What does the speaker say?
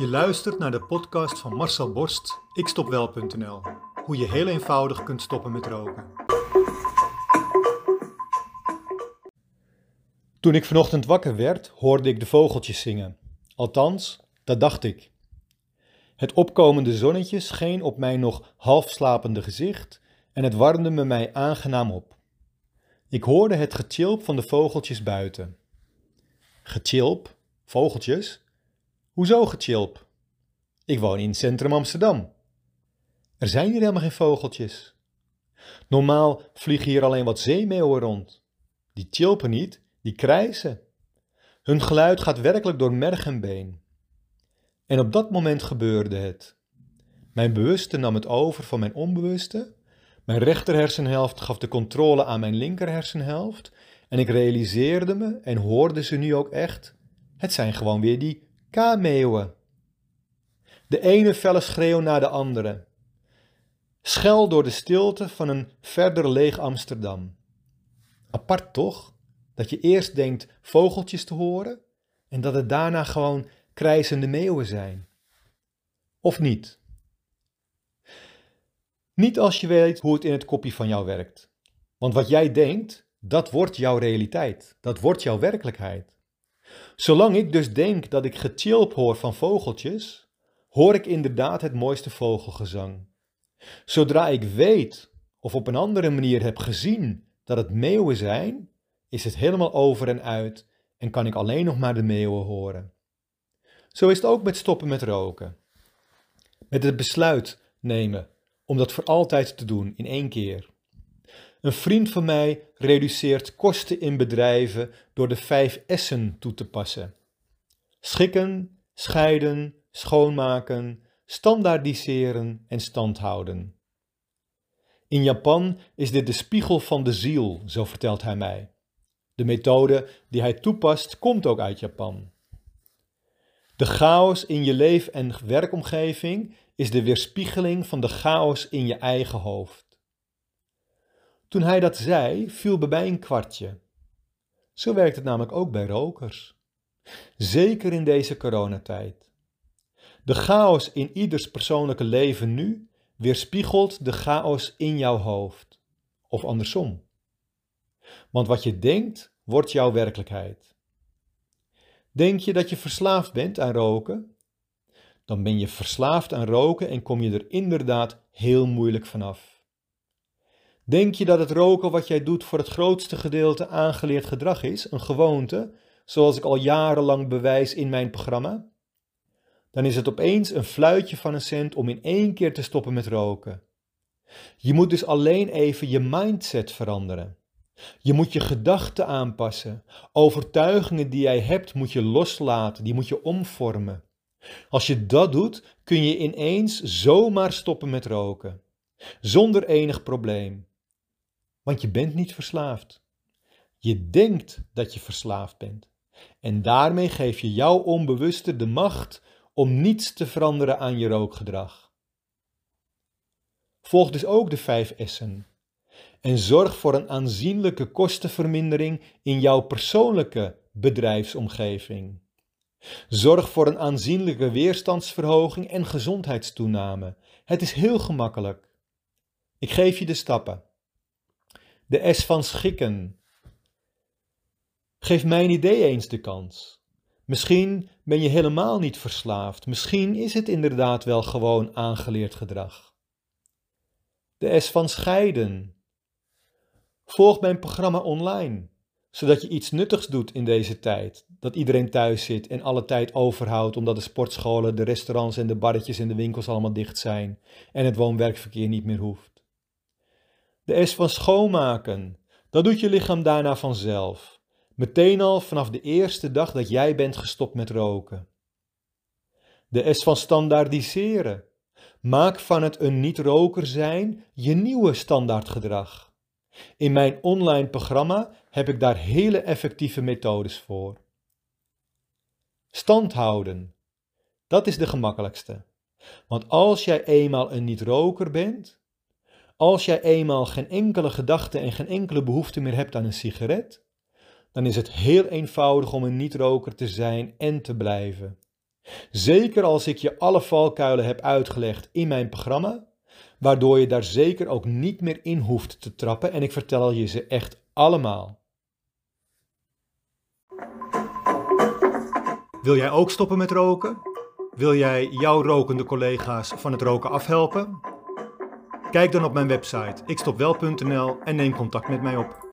Je luistert naar de podcast van Marcel Borst, ikstopwel.nl. Hoe je heel eenvoudig kunt stoppen met roken. Toen ik vanochtend wakker werd, hoorde ik de vogeltjes zingen. Althans, dat dacht ik. Het opkomende zonnetje scheen op mijn nog half slapende gezicht en het warmde me mij aangenaam op. Ik hoorde het getjilp van de vogeltjes buiten. Getjilp? Vogeltjes? Hoezo getjilp? Ik woon in centrum Amsterdam. Er zijn hier helemaal geen vogeltjes. Normaal vliegen hier alleen wat zeemeeuwen rond. Die chilpen niet, die krijsen. Hun geluid gaat werkelijk door merg en been. En op dat moment gebeurde het. Mijn bewuste nam het over van mijn onbewuste. Mijn rechter hersenhelft gaf de controle aan mijn linker hersenhelft. En ik realiseerde me en hoorde ze nu ook echt. Het zijn gewoon weer die K-meeuwen. De ene felle schreeuw na de andere. Schel door de stilte van een verder leeg Amsterdam. Apart toch? Dat je eerst denkt vogeltjes te horen en dat het daarna gewoon krijzende meeuwen zijn. Of niet? Niet als je weet hoe het in het kopje van jou werkt. Want wat jij denkt, dat wordt jouw realiteit. Dat wordt jouw werkelijkheid. Zolang ik dus denk dat ik getjilp hoor van vogeltjes, hoor ik inderdaad het mooiste vogelgezang. Zodra ik weet of op een andere manier heb gezien dat het meeuwen zijn, is het helemaal over en uit en kan ik alleen nog maar de meeuwen horen. Zo is het ook met stoppen met roken. Met het besluit nemen om dat voor altijd te doen in één keer. Een vriend van mij reduceert kosten in bedrijven door de vijf S'en toe te passen. Schikken, scheiden, schoonmaken, standaardiseren en standhouden. In Japan is dit de spiegel van de ziel, zo vertelt hij mij. De methode die hij toepast komt ook uit Japan. De chaos in je leef- en werkomgeving is de weerspiegeling van de chaos in je eigen hoofd. Toen hij dat zei, viel bij mij een kwartje. Zo werkt het namelijk ook bij rokers. Zeker in deze coronatijd. De chaos in ieders persoonlijke leven nu weerspiegelt de chaos in jouw hoofd. Of andersom. Want wat je denkt, wordt jouw werkelijkheid. Denk je dat je verslaafd bent aan roken? Dan ben je verslaafd aan roken en kom je er inderdaad heel moeilijk vanaf. Denk je dat het roken wat jij doet voor het grootste gedeelte aangeleerd gedrag is, een gewoonte, zoals ik al jarenlang bewijs in mijn programma? Dan is het opeens een fluitje van een cent om in één keer te stoppen met roken. Je moet dus alleen even je mindset veranderen. Je moet je gedachten aanpassen. Overtuigingen die jij hebt moet je loslaten, die moet je omvormen. Als je dat doet, kun je ineens zomaar stoppen met roken. Zonder enig probleem. Want je bent niet verslaafd. Je denkt dat je verslaafd bent. En daarmee geef je jouw onbewuste de macht om niets te veranderen aan je rookgedrag. Volg dus ook de vijf S'en. En zorg voor een aanzienlijke kostenvermindering in jouw persoonlijke bedrijfsomgeving. Zorg voor een aanzienlijke weerstandsverhoging en gezondheidstoename. Het is heel gemakkelijk. Ik geef je de stappen. De S van schikken. Geef mijn idee eens de kans. Misschien ben je helemaal niet verslaafd. Misschien is het inderdaad wel gewoon aangeleerd gedrag. De S van scheiden. Volg mijn programma online, zodat je iets nuttigs doet in deze tijd. Dat iedereen thuis zit en alle tijd overhoudt omdat de sportscholen, de restaurants en de barretjes en de winkels allemaal dicht zijn en het woon-werkverkeer niet meer hoeft. De S van schoonmaken. Dat doet je lichaam daarna vanzelf. Meteen al vanaf de eerste dag dat jij bent gestopt met roken. De S van standaardiseren. Maak van het een niet-roker zijn je nieuwe standaardgedrag. In mijn online programma heb ik daar hele effectieve methodes voor. Stand houden. Dat is de gemakkelijkste. Want als jij eenmaal een niet-roker bent, als jij eenmaal geen enkele gedachte en geen enkele behoefte meer hebt aan een sigaret, dan is het heel eenvoudig om een niet-roker te zijn en te blijven. Zeker als ik je alle valkuilen heb uitgelegd in mijn programma, waardoor je daar zeker ook niet meer in hoeft te trappen en ik vertel je ze echt allemaal. Wil jij ook stoppen met roken? Wil jij jouw rokende collega's van het roken afhelpen? Kijk dan op mijn website ikstopwel.nl en neem contact met mij op.